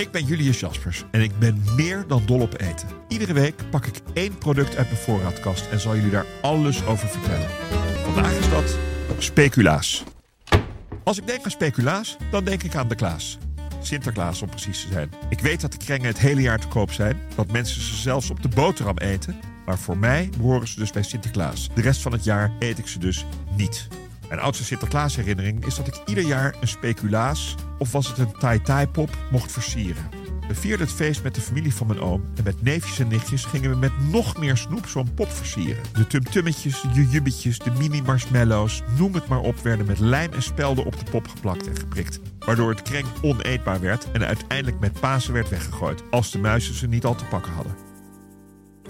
Ik ben Julius Jaspers en ik ben meer dan dol op eten. Iedere week pak ik één product uit mijn voorraadkast en zal jullie daar alles over vertellen. Vandaag is dat speculaas. Als ik denk aan speculaas, dan denk ik aan de Klaas. Sinterklaas om precies te zijn. Ik weet dat de krengen het hele jaar te koop zijn, dat mensen ze zelfs op de boterham eten. Maar voor mij behoren ze dus bij Sinterklaas. De rest van het jaar eet ik ze dus niet. Mijn oudste Sinterklaasherinnering is dat ik ieder jaar een speculaas, of was het een tai-tai-pop, mocht versieren. We vierden het feest met de familie van mijn oom en met neefjes en nichtjes gingen we met nog meer snoep zo'n pop versieren. De tumtummetjes, de jujubbetjes, de mini-marshmallows, noem het maar op, werden met lijm en spelden op de pop geplakt en geprikt. Waardoor het kreng oneetbaar werd en uiteindelijk met Pasen werd weggegooid, als de muizen ze niet al te pakken hadden.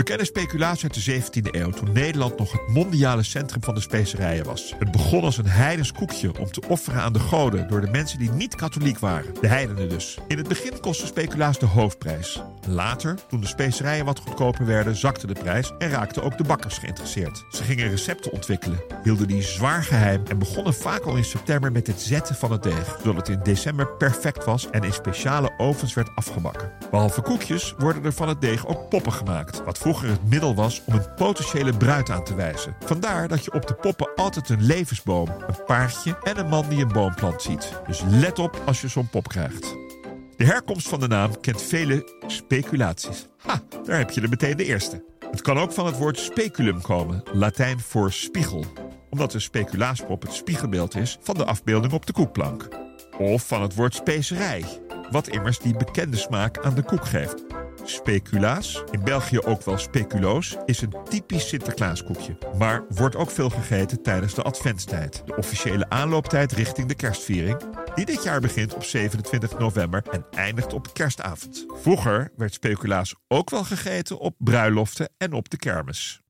We kennen speculatie uit de 17e eeuw toen Nederland nog het mondiale centrum van de specerijen was. Het begon als een heidens koekje om te offeren aan de goden door de mensen die niet katholiek waren. De heidenen dus. In het begin kostte speculaas de hoofdprijs. Later, toen de specerijen wat goedkoper werden, zakte de prijs en raakten ook de bakkers geïnteresseerd. Ze gingen recepten ontwikkelen, hielden die zwaar geheim en begonnen vaak al in september met het zetten van het deeg, zodat het in december perfect was en in speciale ovens werd afgebakken. Behalve koekjes worden er van het deeg ook poppen gemaakt, wat vroeger het middel was om een potentiële bruid aan te wijzen. Vandaar dat je op de poppen altijd een levensboom, een paardje en een man die een boomplant ziet. Dus let op als je zo'n pop krijgt. De herkomst van de naam kent vele speculaties. Ha, daar heb je er meteen de eerste. Het kan ook van het woord speculum komen, Latijn voor spiegel, omdat de speculaaspop het spiegelbeeld is van de afbeelding op de koekplank. Of van het woord specerij, wat immers die bekende smaak aan de koek geeft. Speculaas, in België ook wel speculoos, is een typisch Sinterklaaskoekje. Maar wordt ook veel gegeten tijdens de adventstijd. De officiële aanlooptijd richting de kerstviering, die dit jaar begint op 27 november en eindigt op kerstavond. Vroeger werd speculaas ook wel gegeten op bruiloften en op de kermis.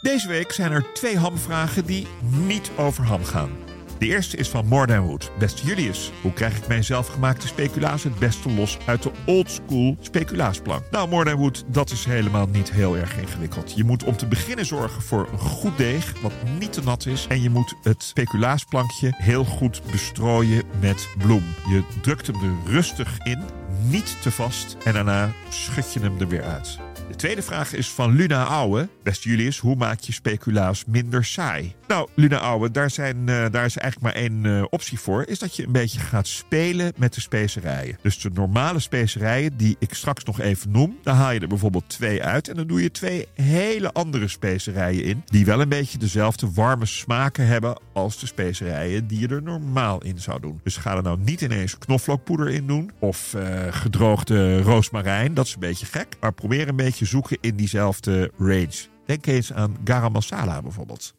Deze week zijn er twee hamvragen die niet over ham gaan. De eerste is van More Than Wood. Beste Julius, hoe krijg ik mijn zelfgemaakte speculaas het beste los uit de oldschool speculaasplank? Nou, More Than Wood, dat is helemaal niet heel erg ingewikkeld. Je moet om te beginnen zorgen voor een goed deeg, wat niet te nat is. En je moet het speculaaasplankje heel goed bestrooien met bloem. Je drukt hem er rustig in, niet te vast. En daarna schud je hem er weer uit. De tweede vraag is van Luna Ouwe. Beste Julius, hoe maak je speculaas minder saai? Nou, Luna Ouwe, daar, zijn, eh, daar is eigenlijk maar één eh, optie voor. Is dat je een beetje gaat spelen met de specerijen. Dus de normale specerijen die ik straks nog even noem. Daar haal je er bijvoorbeeld twee uit. En dan doe je twee hele andere specerijen in. Die wel een beetje dezelfde warme smaken hebben als de specerijen die je er normaal in zou doen. Dus ga er nou niet ineens knoflookpoeder in doen. Of eh, gedroogde roosmarijn. Dat is een beetje gek. Maar probeer een beetje zoeken in diezelfde range. Denk eens aan garam masala bijvoorbeeld.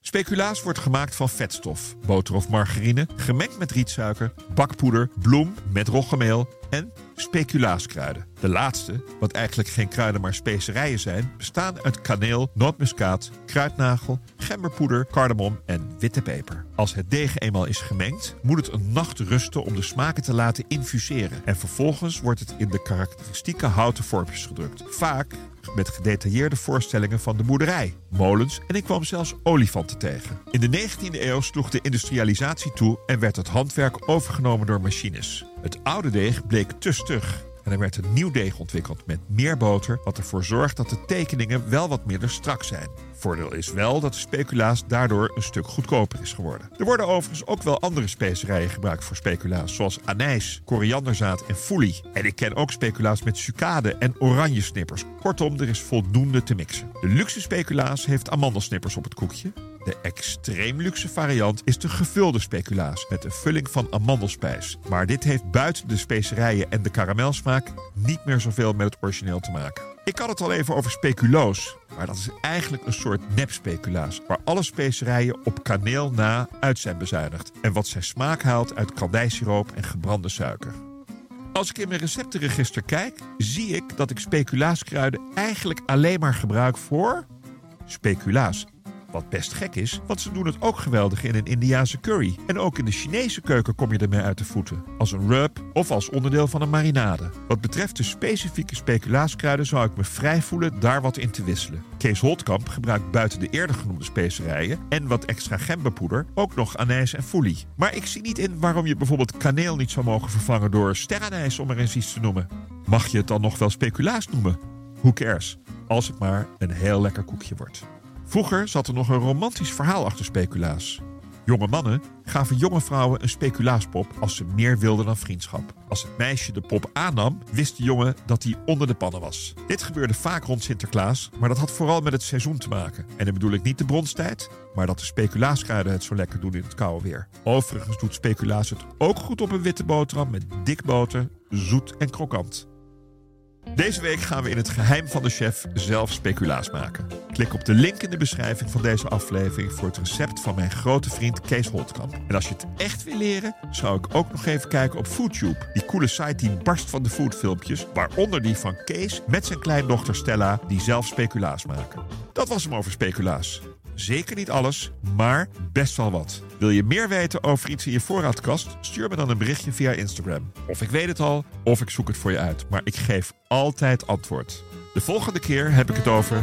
Speculaas wordt gemaakt van vetstof, boter of margarine, gemengd met rietsuiker, bakpoeder, bloem met roggemeel en speculaaskruiden. De laatste, wat eigenlijk geen kruiden maar specerijen zijn, bestaan uit kaneel, nootmuskaat, kruidnagel, gemberpoeder, cardamom en witte peper. Als het deeg eenmaal is gemengd, moet het een nacht rusten om de smaken te laten infuseren. En vervolgens wordt het in de karakteristieke houten vormpjes gedrukt. Vaak met gedetailleerde voorstellingen van de boerderij, molens en ik kwam zelfs olifanten tegen. In de 19e eeuw sloeg de industrialisatie toe en werd het handwerk overgenomen door machines. Het oude deeg bleek te stug en er werd een nieuw deeg ontwikkeld met meer boter, wat ervoor zorgt dat de tekeningen wel wat minder strak zijn. Voordeel is wel dat de speculaas daardoor een stuk goedkoper is geworden. Er worden overigens ook wel andere specerijen gebruikt voor speculaas, zoals anijs, korianderzaad en foelie. En ik ken ook speculaas met sucade en oranjesnippers. Kortom, er is voldoende te mixen. De luxe speculaas heeft amandelsnippers op het koekje. De extreem luxe variant is de gevulde speculaas met een vulling van amandelspijs. Maar dit heeft buiten de specerijen en de karamelsmaak niet meer zoveel met het origineel te maken. Ik had het al even over speculoos, maar dat is eigenlijk een soort nep-speculaas, waar alle specerijen op kaneel na uit zijn bezuinigd en wat zijn smaak haalt uit kandijsiroop en gebrande suiker. Als ik in mijn receptenregister kijk, zie ik dat ik speculaaskruiden eigenlijk alleen maar gebruik voor speculaas. Wat best gek is, want ze doen het ook geweldig in een Indiase curry. En ook in de Chinese keuken kom je ermee uit de voeten. Als een rub of als onderdeel van een marinade. Wat betreft de specifieke speculaaskruiden zou ik me vrij voelen daar wat in te wisselen. Kees Holtkamp gebruikt buiten de eerder genoemde specerijen en wat extra gemberpoeder ook nog anijs en foelie. Maar ik zie niet in waarom je bijvoorbeeld kaneel niet zou mogen vervangen door sterrenijs om er eens iets te noemen. Mag je het dan nog wel speculaas noemen? Who cares? Als het maar een heel lekker koekje wordt. Vroeger zat er nog een romantisch verhaal achter speculaas. Jonge mannen gaven jonge vrouwen een speculaaspop als ze meer wilden dan vriendschap. Als het meisje de pop aannam, wist de jongen dat hij onder de pannen was. Dit gebeurde vaak rond Sinterklaas, maar dat had vooral met het seizoen te maken. En dan bedoel ik niet de bronstijd, maar dat de speculaaskruiden het zo lekker doen in het koude weer. Overigens doet speculaas het ook goed op een witte boterham met dik boter, zoet en krokant. Deze week gaan we in het geheim van de chef zelf speculaas maken. Klik op de link in de beschrijving van deze aflevering voor het recept van mijn grote vriend Kees Holtkamp. En als je het echt wil leren, zou ik ook nog even kijken op FoodTube. Die coole site die barst van de foodfilmpjes, waaronder die van Kees met zijn kleindochter Stella, die zelf speculaas maken. Dat was hem over speculaas. Zeker niet alles, maar best wel wat. Wil je meer weten over iets in je voorraadkast? Stuur me dan een berichtje via Instagram. Of ik weet het al, of ik zoek het voor je uit. Maar ik geef altijd antwoord. De volgende keer heb ik het over